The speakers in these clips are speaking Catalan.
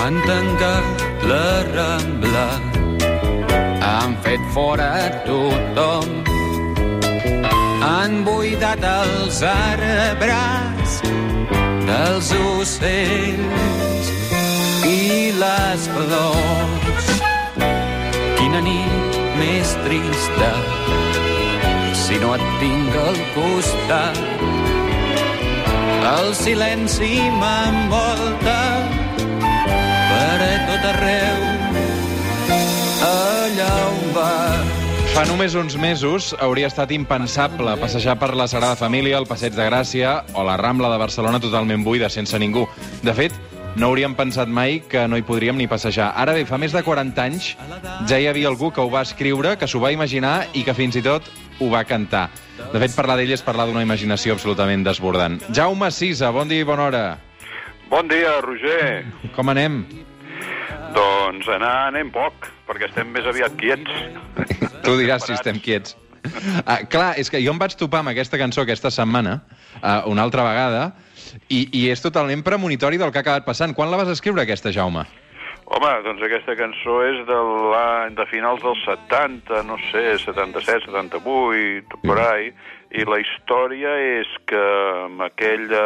han tancat la Rambla, han fet fora tothom, han buidat els arbres dels ocells i les flors. Quina nit més trista si no et tinc al costat. El silenci m'envolta arreu, allà on vas. Fa només uns mesos hauria estat impensable passejar per la Sagrada Família, el Passeig de Gràcia o la Rambla de Barcelona totalment buida, sense ningú. De fet, no hauríem pensat mai que no hi podríem ni passejar. Ara bé, fa més de 40 anys ja hi havia algú que ho va escriure, que s'ho va imaginar i que fins i tot ho va cantar. De fet, parlar d'ell és parlar d'una imaginació absolutament desbordant. Jaume Sisa, bon dia i bona hora. Bon dia, Roger. Com anem? Doncs anar anem poc, perquè estem més aviat quiets. Tu diràs si estem quiets. Ah, clar, és que jo em vaig topar amb aquesta cançó aquesta setmana, uh, una altra vegada, i, i és totalment premonitori del que ha acabat passant. Quan la vas escriure, aquesta, Jaume? Home, doncs aquesta cançó és de, l'any de finals dels 70, no sé, 77, 78, per ahí, i la història és que en aquella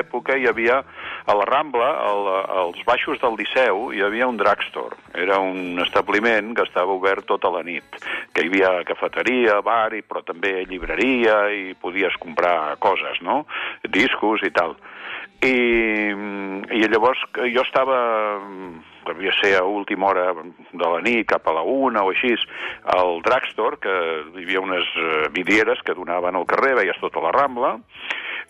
època hi havia a la Rambla, al, als baixos del Liceu, hi havia un drugstore. Era un establiment que estava obert tota la nit, que hi havia cafeteria, bar, però també llibreria, i podies comprar coses, no? Discos i tal. I, i llavors jo estava devia ser a última hora de la nit, cap a la una o així, al drugstore, que hi havia unes eh, vidrieres que donaven al carrer, veies tota la Rambla,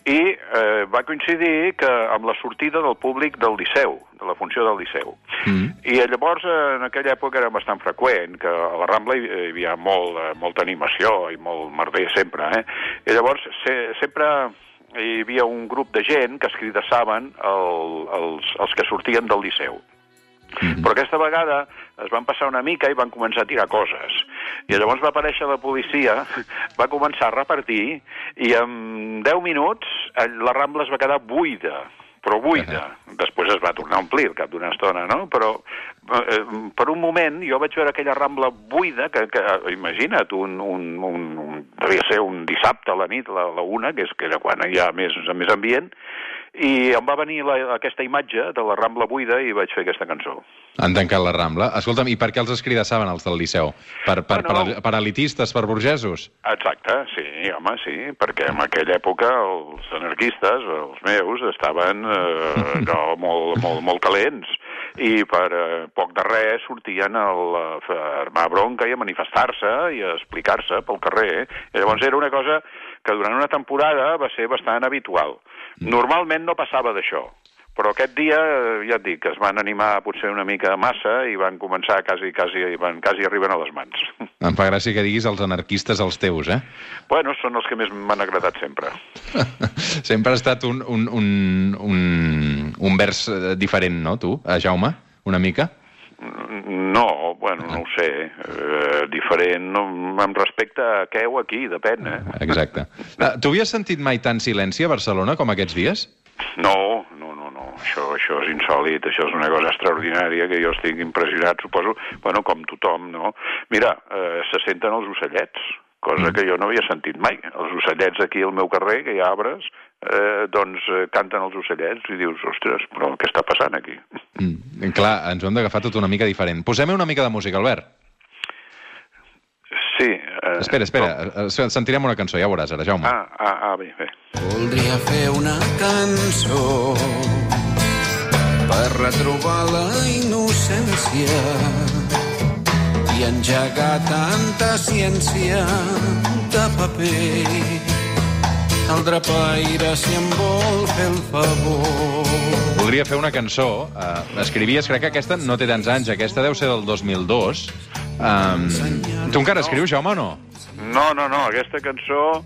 i eh, va coincidir que amb la sortida del públic del Liceu, de la funció del Liceu. Mm. I llavors, eh, en aquella època era bastant freqüent, que a la Rambla hi, hi havia molt, eh, molta animació i molt merder sempre, eh? I llavors se, sempre hi havia un grup de gent que es cridassaven el, els, els que sortien del Liceu. Mm -hmm. Però aquesta vegada es van passar una mica i van començar a tirar coses. I llavors va aparèixer la policia, va començar a repartir, i en 10 minuts la Rambla es va quedar buida però buida. Uh -huh. Després es va tornar a omplir al cap d'una estona, no? Però eh, per un moment jo vaig veure aquella Rambla buida, que, que imagina't, un, un, un, un, devia ser un dissabte a la nit, la, la una, que és que era quan hi ha més, més ambient, i em va venir la, aquesta imatge de la Rambla buida i vaig fer aquesta cançó. Han tancat la Rambla. Escolta'm, i per què els escridassaven, els del Liceu? Per, per, bueno, per, per elitistes, per burgesos? Exacte, sí, home, sí, perquè en aquella època els anarquistes, els meus, estaven eh, no, molt, molt, molt calents i per eh, poc de res sortien a, a armar bronca i a manifestar-se i a explicar-se pel carrer. I llavors era una cosa que durant una temporada va ser bastant habitual. Normalment no passava d'això, però aquest dia, eh, ja et dic, es van animar potser una mica massa i van començar quasi, quasi, van quasi arriben a les mans. Em fa gràcia que diguis els anarquistes els teus, eh? Bueno, són els que més m'han agradat sempre. sempre ha estat un, un, un, un, un vers eh, diferent, no, tu, eh, Jaume? Una mica? No, bueno, no ho sé. Eh, diferent no, amb respecte a què o aquí, depèn, eh? Exacte. Uh, tu havies sentit mai tant silenci a Barcelona com aquests dies? No, no, no, no. Això, això és insòlid, això és una cosa extraordinària que jo estic impressionat, suposo, bueno, com tothom, no? Mira, eh, se senten els ocellets, cosa mm. que jo no havia sentit mai. Els ocellets aquí al meu carrer, que hi ha arbres, eh, doncs eh, canten els ocellets i dius, ostres, però què està passant aquí? Mm, clar, ens ho hem d'agafar tot una mica diferent. Posem una mica de música, Albert. Sí. Eh, espera, espera, com... Eh, sentirem una cançó, ja veuràs ara, Jaume. Ah, ah, ah bé, bé. Voldria fer una cançó per retrobar la innocència i engegar tanta ciència de paper el drapaire si em vol fer el favor. Voldria fer una cançó. Uh, escrivies, crec que aquesta no té tants anys, aquesta deu ser del 2002. Um, tu encara escrius, Jaume, o no? No, no, no, aquesta cançó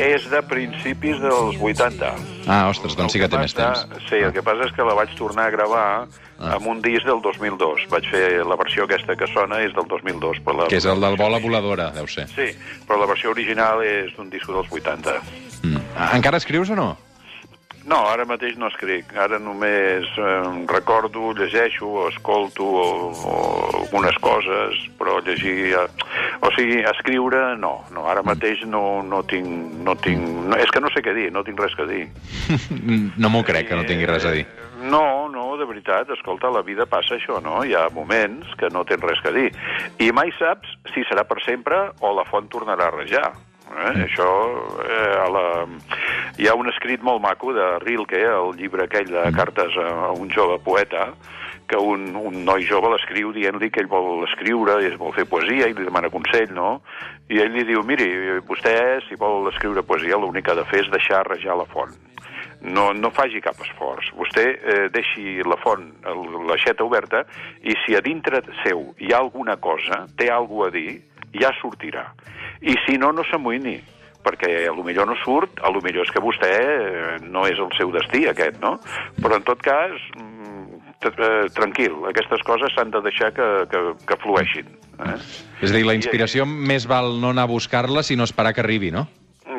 és de principis dels 80. Ah, ostres, doncs sí que té més temps. Sí, el que passa és que la vaig tornar a gravar ah. amb un disc del 2002. Vaig fer la versió aquesta que sona és del 2002. Però la... Que és el del Bola Voladora, deu ser. Sí, però la versió original és d'un disc dels 80. Mm. Encara escrius o no? No, ara mateix no escric. Ara només eh, recordo, llegeixo, escolto o, o algunes coses, però llegir... Eh, o sigui, escriure, no. no ara mateix no, no tinc... No tinc no, és que no sé què dir, no tinc res que dir. no m'ho crec, que no tingui res a dir. Eh, no, no, de veritat, escolta, la vida passa això, no? Hi ha moments que no tens res que dir. I mai saps si serà per sempre o la font tornarà a rajar. Eh? Mm. Això, eh, a la... hi ha un escrit molt maco de Rilke, el llibre aquell de mm. cartes a un jove poeta, que un, un noi jove l'escriu dient-li que ell vol escriure i vol fer poesia i li demana consell, no? I ell li diu, miri, vostè, si vol escriure poesia, l'únic que ha de fer és deixar rajar la font. No, no faci cap esforç. Vostè eh, deixi la font, l'aixeta oberta, i si a dintre seu hi ha alguna cosa, té alguna a dir, ja sortirà. I si no, no s'amoïni, perquè a lo millor no surt, a lo millor és que vostè eh, no és el seu destí, aquest, no? Però en tot cas, mm, eh, tranquil, aquestes coses s'han de deixar que, que, que flueixin. Eh? És a dir, la inspiració I... més val no anar a buscar-la, sinó esperar que arribi, no?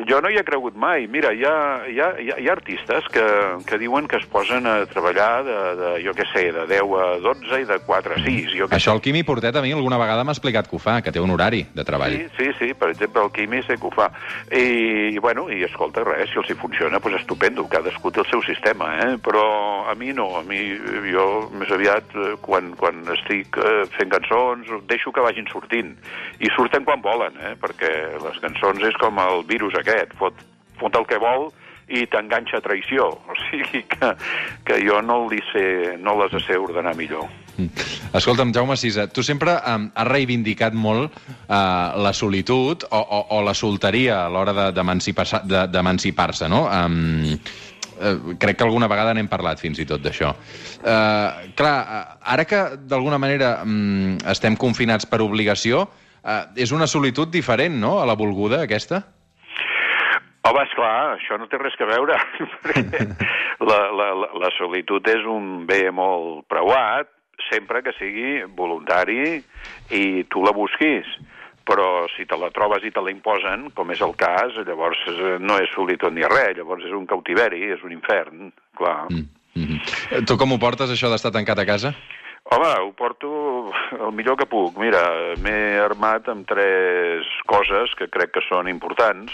Jo no hi he cregut mai. Mira, hi ha, hi ha, hi ha artistes que, que diuen que es posen a treballar de, de, jo què sé, de 10 a 12 i de 4 a 6. Jo Això el Quimi Portet a mi alguna vegada m'ha explicat que ho fa, que té un horari de treball. Sí, sí, sí, per exemple, el Quimi sé que ho fa. I, i bueno, i escolta, res, si els hi funciona, doncs estupendo, cadascú té el seu sistema, eh? però a mi no, a mi, jo més aviat, eh, quan, quan estic eh, fent cançons, deixo que vagin sortint. I surten quan volen, eh? perquè les cançons és com el virus aquest, fot, fot el que vol i t'enganxa a traïció. O sigui que, que jo no, li sé, no les sé ordenar millor. Mm. Escolta'm, Jaume Sisa, tu sempre um, has reivindicat molt uh, la solitud o, o, o la solteria a l'hora d'emancipar-se, no? Um, Uh, crec que alguna vegada n'hem parlat fins i tot d'això. Uh, clar, uh, ara que d'alguna manera um, estem confinats per obligació, uh, és una solitud diferent, no?, a la volguda, aquesta? Home, esclar, això no té res que veure, perquè la, la, la, la solitud és un bé molt preuat, sempre que sigui voluntari i tu la busquis. Però si te la trobes i te la imposen, com és el cas, llavors no és solitud ni res, llavors és un cautiveri, és un infern, clar. Mm -hmm. Tu com ho portes, això d'estar tancat a casa? Home, ho porto el millor que puc. Mira, m'he armat amb tres coses que crec que són importants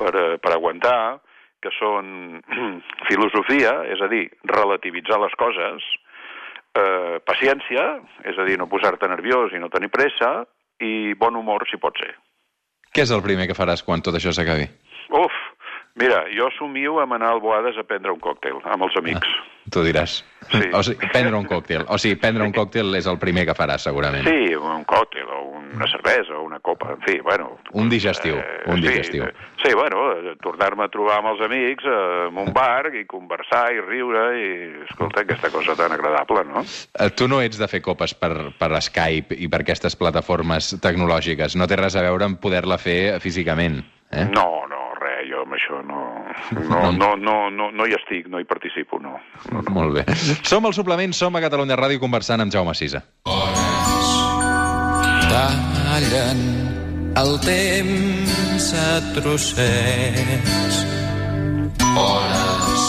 per, eh, per aguantar, que són filosofia, és a dir, relativitzar les coses, eh, paciència, és a dir, no posar-te nerviós i no tenir pressa, i bon humor, si pot ser. Què és el primer que faràs quan tot això s'acabi? Uf, mira, jo somio amb anar al Boades a prendre un còctel amb els amics. Ah. Tu diràs. Sí. O sigui, prendre un còctel. O sigui, prendre un còctel és el primer que faràs, segurament. Sí, un còctel o una cervesa o una copa, en fi, bueno... Un digestiu, eh, un digestiu. Sí, sí bueno, tornar-me a trobar amb els amics eh, en un bar i conversar i riure i, escolta, aquesta cosa tan agradable, no? Eh, tu no ets de fer copes per, per Skype i per aquestes plataformes tecnològiques. No té res a veure amb poder-la fer físicament. Eh? No, no, amb això no, no, no, no, no, no hi estic, no hi participo, no. no, no. Molt bé. Som al suplement, som a Catalunya Ràdio conversant amb Jaume Sisa. Hores tallen el temps a trossets. Hores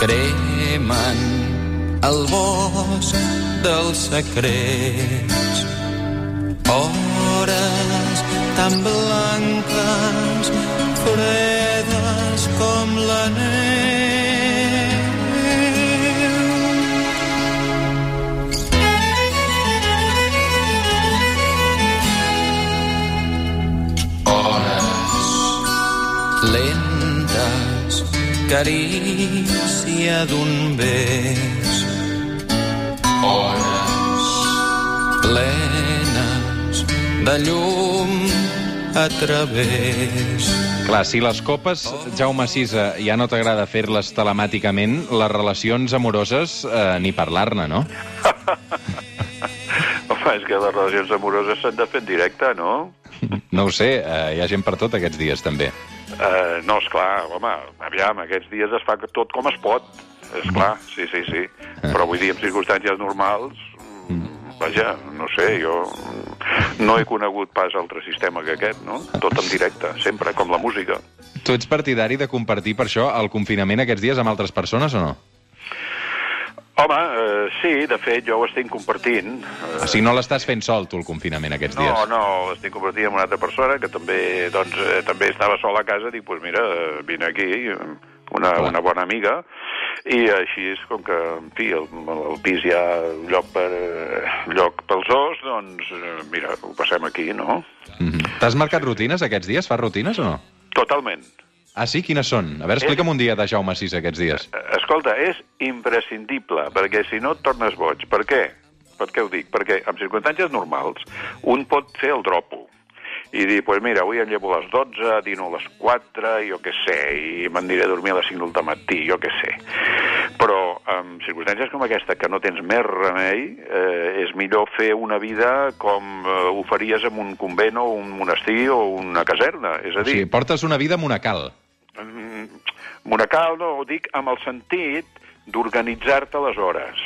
cremen el bosc dels secrets. Hores tan blanques fredes com la neu. Hores lentes, carícia d'un bes. Hores plenes de llum a través. Clar, si les copes, Jaume Sisa, ja no t'agrada fer-les telemàticament, les relacions amoroses, eh, ni parlar-ne, no? Home, és que les relacions amoroses s'han de fer en directe, no? No ho sé, eh, hi ha gent per tot aquests dies, també. Uh, no, és clar, home, aviam, aquests dies es fa tot com es pot, és clar, sí, sí, sí. Ah. Però vull dir, en circumstàncies normals, mm vaja, no sé, jo no he conegut pas altre sistema que aquest, no? Tot en directe, sempre, com la música. Tu ets partidari de compartir per això el confinament aquests dies amb altres persones o no? Home, eh, sí, de fet, jo ho estic compartint. O sigui, no l'estàs fent sol, tu, el confinament, aquests dies? No, no, l'estic compartint amb una altra persona que també, doncs, eh, també estava sola a casa. Dic, doncs pues mira, eh, vine aquí, una, Clar. una bona amiga, i així és com que, en fi, el, el pis hi ha lloc, per, eh, lloc pels dos, doncs, eh, mira, ho passem aquí, no? Mhm. T'has marcat rutines aquests dies? Fas rutines o no? Totalment. Ah, sí? Quines són? A veure, explica'm un dia de Jaume Sis aquests dies. Eh, Escolta, és imprescindible, perquè si no et tornes boig. Per què? Per què ho dic? Perquè en circumstàncies normals un pot fer el dropo i dir, pues mira, avui em llevo a les 12, dino a les 4, jo què sé, i m'aniré a dormir a les 5 del matí, jo què sé. Però en circumstàncies com aquesta, que no tens més remei, eh, és millor fer una vida com eh, ho faries en un convent o un monestir o una caserna. És a O dir, sigui, portes una vida monacal. Mm, Monacal, no, ho dic amb el sentit d'organitzar-te les hores.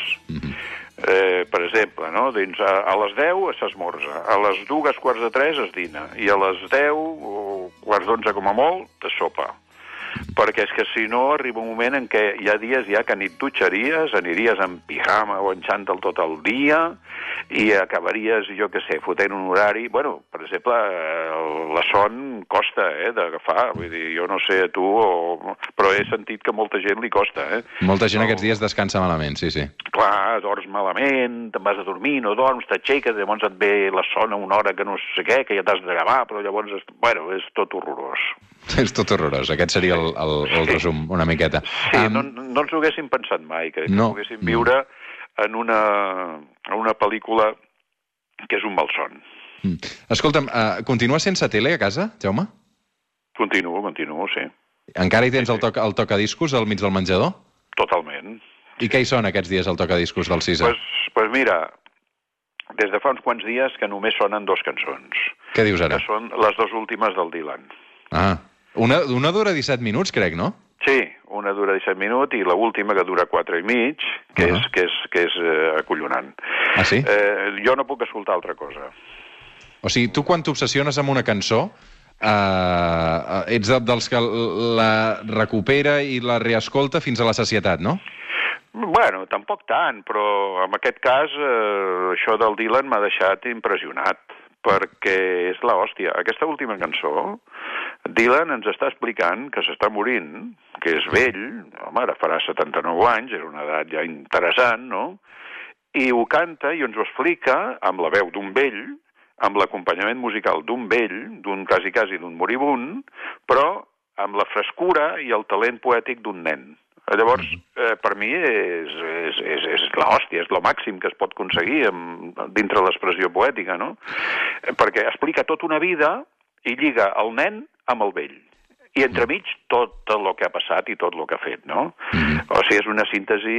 Eh, per exemple, no? Dins, a, a les 10 s'esmorza, a les dues quarts de 3 es dina, i a les 10 o quarts d'11 com a molt, de sopa. Perquè és que si no arriba un moment en què hi ha dies ja que ni et dutxaries, aniries en pijama o en xantal tot el dia i acabaries, jo què sé, fotent un horari... Bueno, per exemple, eh, la son costa eh, d'agafar, vull dir, jo no sé a tu, o... però he sentit que molta gent li costa, eh? Molta gent No. aquests dies descansa malament, sí, sí. Clar, dors malament, te'n vas a dormir, no dorms, t'aixeques, llavors et ve la son a una hora que no sé què, que ja t'has de gravar, però llavors, és... bueno, és tot horrorós. És tot horrorós. Aquest seria el, el, el resum, una miqueta. Sí, Am, no, no ens ho haguéssim pensat mai, que, que No, poguéssim no. viure en una, en una pel·lícula que és un malson. mm. Escolta'm, uh, continua sense tele a casa, Jaume? Continuo, continuo, sí. Encara hi tens el, toc, el tocadiscos al mig del menjador? Totalment. I què hi són aquests dies el tocadiscos del Cisa? Pues, pues mira, des de fa uns quants dies que només sonen dos cançons, Què dius ara? que són les dues últimes del Dylan. Ah, una, una dura 17 minuts, crec, no? Sí, una dura 17 minuts i la última que dura 4 i mig, que Ah. és, que és, que és eh, acollonant. Ah, sí? Eh, jo no puc escoltar altra cosa. O sigui, tu quan t'obsessiones amb una cançó, eh, ets de- dels que la recupera i la reescolta fins a la sacietat, no? Bueno, tampoc tant, però en aquest cas eh, això del Dylan m'ha deixat impressionat, perquè és la hòstia. Aquesta última cançó, Dylan ens està explicant que s'està morint, que és vell, home, ara farà 79 anys, és una edat ja interessant, no? I ho canta i ens ho explica amb la veu d'un vell, amb l'acompanyament musical d'un vell, d'un quasi quasi d'un moribund, però amb la frescura i el talent poètic d'un nen. Llavors, eh, per mi és, és, és, és l'hòstia, és lo màxim que es pot aconseguir amb, dintre l'expressió poètica, no? Perquè explica tota una vida i lliga el nen amb el vell. I entremig tot el que ha passat i tot el que ha fet, no? O sigui, és una síntesi...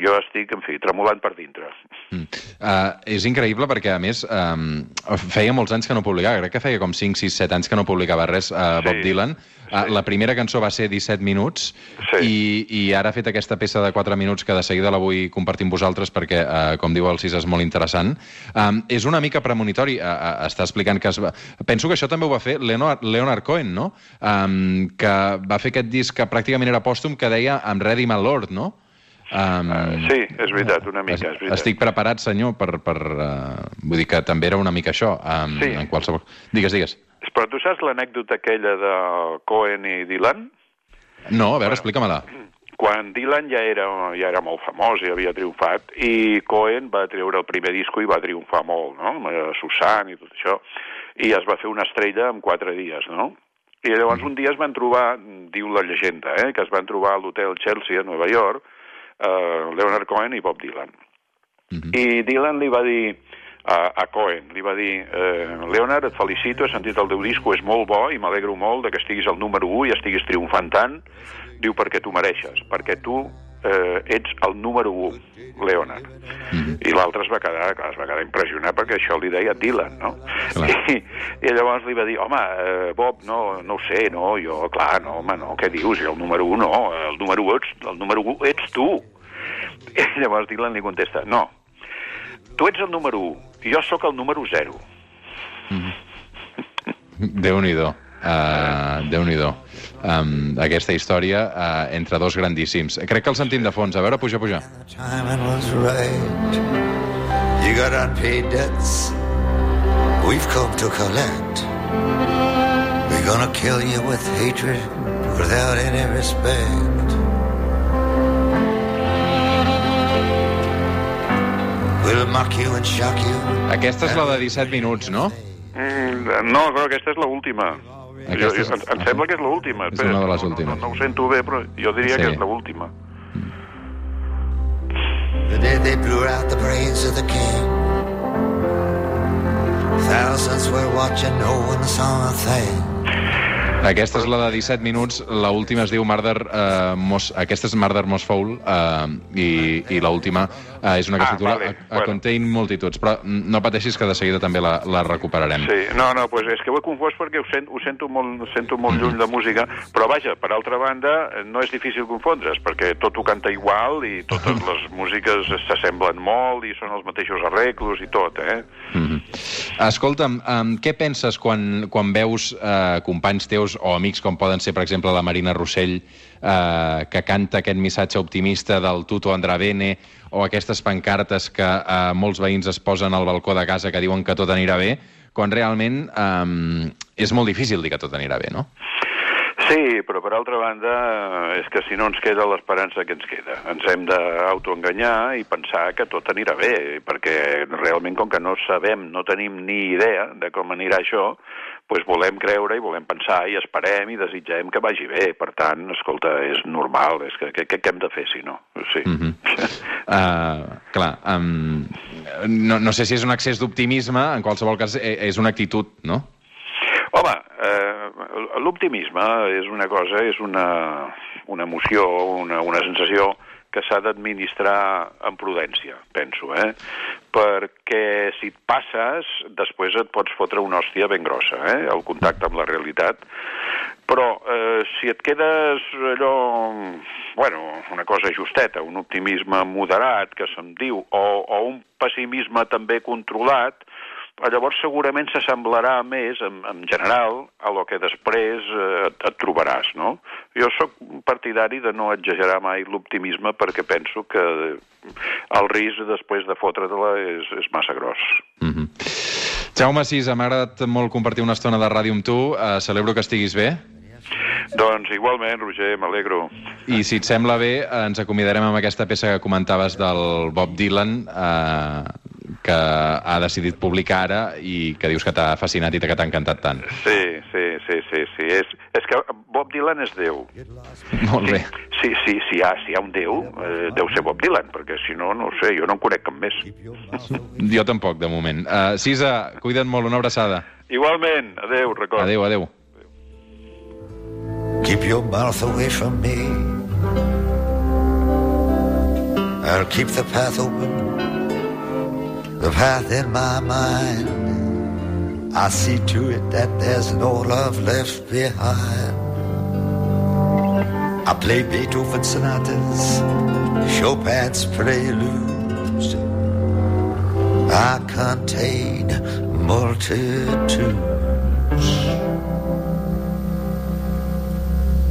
Jo estic, en fi, tremolant per dintre. Mm. Uh, és increïble perquè, a més, um, feia molts anys que no publicava, crec que feia com 5, 6, 7 anys que no publicava res, uh, Bob Sí, Dylan. Uh, sí. La primera cançó va ser 17 minuts Sí. i, i ara ha fet aquesta peça de 4 minuts que de seguida la vull compartir amb vosaltres perquè, uh, com diu el Cis, és molt interessant. Um, és una mica premonitori, uh, uh, està explicant que es va... Penso que això també ho va fer Leonard, Leonard Cohen, no? Um, que va fer aquest disc que pràcticament era pòstum que deia I'm ready my lord, no? Um, Uh, sí, és veritat, una mica, és veritat. estic preparat, senyor, per... per uh, vull dir que també era una mica això, um, Sí. en qualsevol... Digues, digues. Però tu saps l'anècdota aquella de Cohen i Dylan? No, a veure, explica-me-la. Quan Dylan ja era, ja era molt famós i havia triomfat, i Cohen va treure el primer disco i va triomfar molt, no? Amb eh, Susan i tot això, i es va fer una estrella en quatre dies, no? I llavors un dia es van trobar, diu la llegenda, eh, que es van trobar a l'hotel Chelsea a Nova York, eh, Leonard Cohen i Bob Dylan. Mhm. I Dylan li va dir a, a Cohen, li va dir eh, Leonard, et felicito, he sentit el teu disco, és molt bo i m'alegro molt de que estiguis al número 1 i estiguis triomfant tant. Diu, perquè tu mereixes, perquè tu eh, ets el número 1, Leonard. Mhm. I l'altre es va quedar, clar, es va quedar impressionat perquè això li deia Dylan, no? Clar. I, I llavors li va dir, home, eh, Bob, no, no ho sé, no, jo, clar, no, home, no, què dius? Jo el número 1 no, el número 1 ets, el número 1 ets tu. I llavors Dylan li contesta, no, tu ets el número 1, i jo sóc el número 0. Déu-n'hi-do. Uh, Déu-n'hi-do. Um, aquesta història uh, entre dos grandíssims. Crec que el sentim de fons. A veure, puja, puja. Right. You got unpaid debts. We've come to collect. We're gonna kill you with hatred without any respect. We'll mock you and shock you. Aquesta és la de 17 minuts, no? Mm, no, però aquesta és l'última. Aquesta Jo, és- em, em sembla que és l'última. És una de les no, últimes. No, no, ho sento bé, però jo diria Sí. que és l'última. The day they blew out the brains of the king. Thousands were watching, no one saw a thing. Aquesta és la de 17 minuts, la última es diu Murder uh, Mos... Aquesta és Murder Most Foul uh, i, i la última uh, és una que Ah, titula vale, a, a bueno. Contain Multitudes, però no pateixis que de seguida també la, la recuperarem. Sí, no, no, pues és que ho he confós perquè ho, sent, ho sento, molt, sento molt lluny de música, però vaja, per altra banda, no és difícil confondre's, perquè tot ho canta igual i totes les músiques s'assemblen molt i són els mateixos arreglos i tot, eh? Mm -hmm. Escolta'm, um, què penses quan, quan veus uh, companys teus o amics com poden ser, per exemple, la Marina Rossell, uh, que canta aquest missatge optimista del Tuto Andravene o aquestes pancartes que uh, molts veïns es posen al balcó de casa que diuen que tot anirà bé, quan realment um, és molt difícil dir que tot anirà bé, no? Sí, però per altra banda, eh, és que si no ens queda l'esperança que ens queda. Ens hem d'autoenganyar i pensar que tot anirà bé, perquè realment com que no sabem, no tenim ni idea de com anirà això, doncs volem creure i volem pensar i esperem i desitgem que vagi bé. Per tant, escolta, és normal, és que què, què hem de fer si no? Sí. Mm -hmm. uh, clar, um, no, no sé si és un excés d'optimisme, en qualsevol cas eh, és una actitud, no? Home, eh, l'optimisme és una cosa, és una, una emoció, una, una sensació que s'ha d'administrar amb prudència, penso, eh? Perquè si et passes, després et pots fotre una hòstia ben grossa, eh? El contacte amb la realitat. Però eh, si et quedes allò, bueno, una cosa justeta, un optimisme moderat, que se'n diu, o, o un pessimisme també controlat, llavors segurament s'assemblarà més, en, en general, a lo que després eh, et, et trobaràs, no? Jo sóc partidari de no exagerar mai l'optimisme perquè penso que el risc després de fotre-te-la és, és massa gros. Mm -hmm. Jaume Sisa, m'ha agradat molt compartir una estona de ràdio amb tu. Uh, celebro que estiguis bé. Doncs igualment, Roger, m'alegro. I si et sembla bé, ens acomiadarem amb aquesta peça que comentaves del Bob Dylan, eh, que ha decidit publicar ara i que dius que t'ha fascinat i que t'ha encantat tant. Sí, sí, sí, sí, sí. És, és que Bob Dylan és Déu. Molt bé. Sí, sí, si hi ha, si hi ha un Déu, eh, deu ser Bob Dylan, perquè si no, no ho sé, jo no en conec cap més. Jo tampoc, de moment. Uh, Sisa, cuida't molt, una abraçada. Igualment, adeu, record. Adéu, adéu. Keep your mouth away from me. I'll keep the path open, the path in my mind. I see to it that there's no love left behind. I play Beethoven sonatas, Chopin's preludes. I contain multitudes.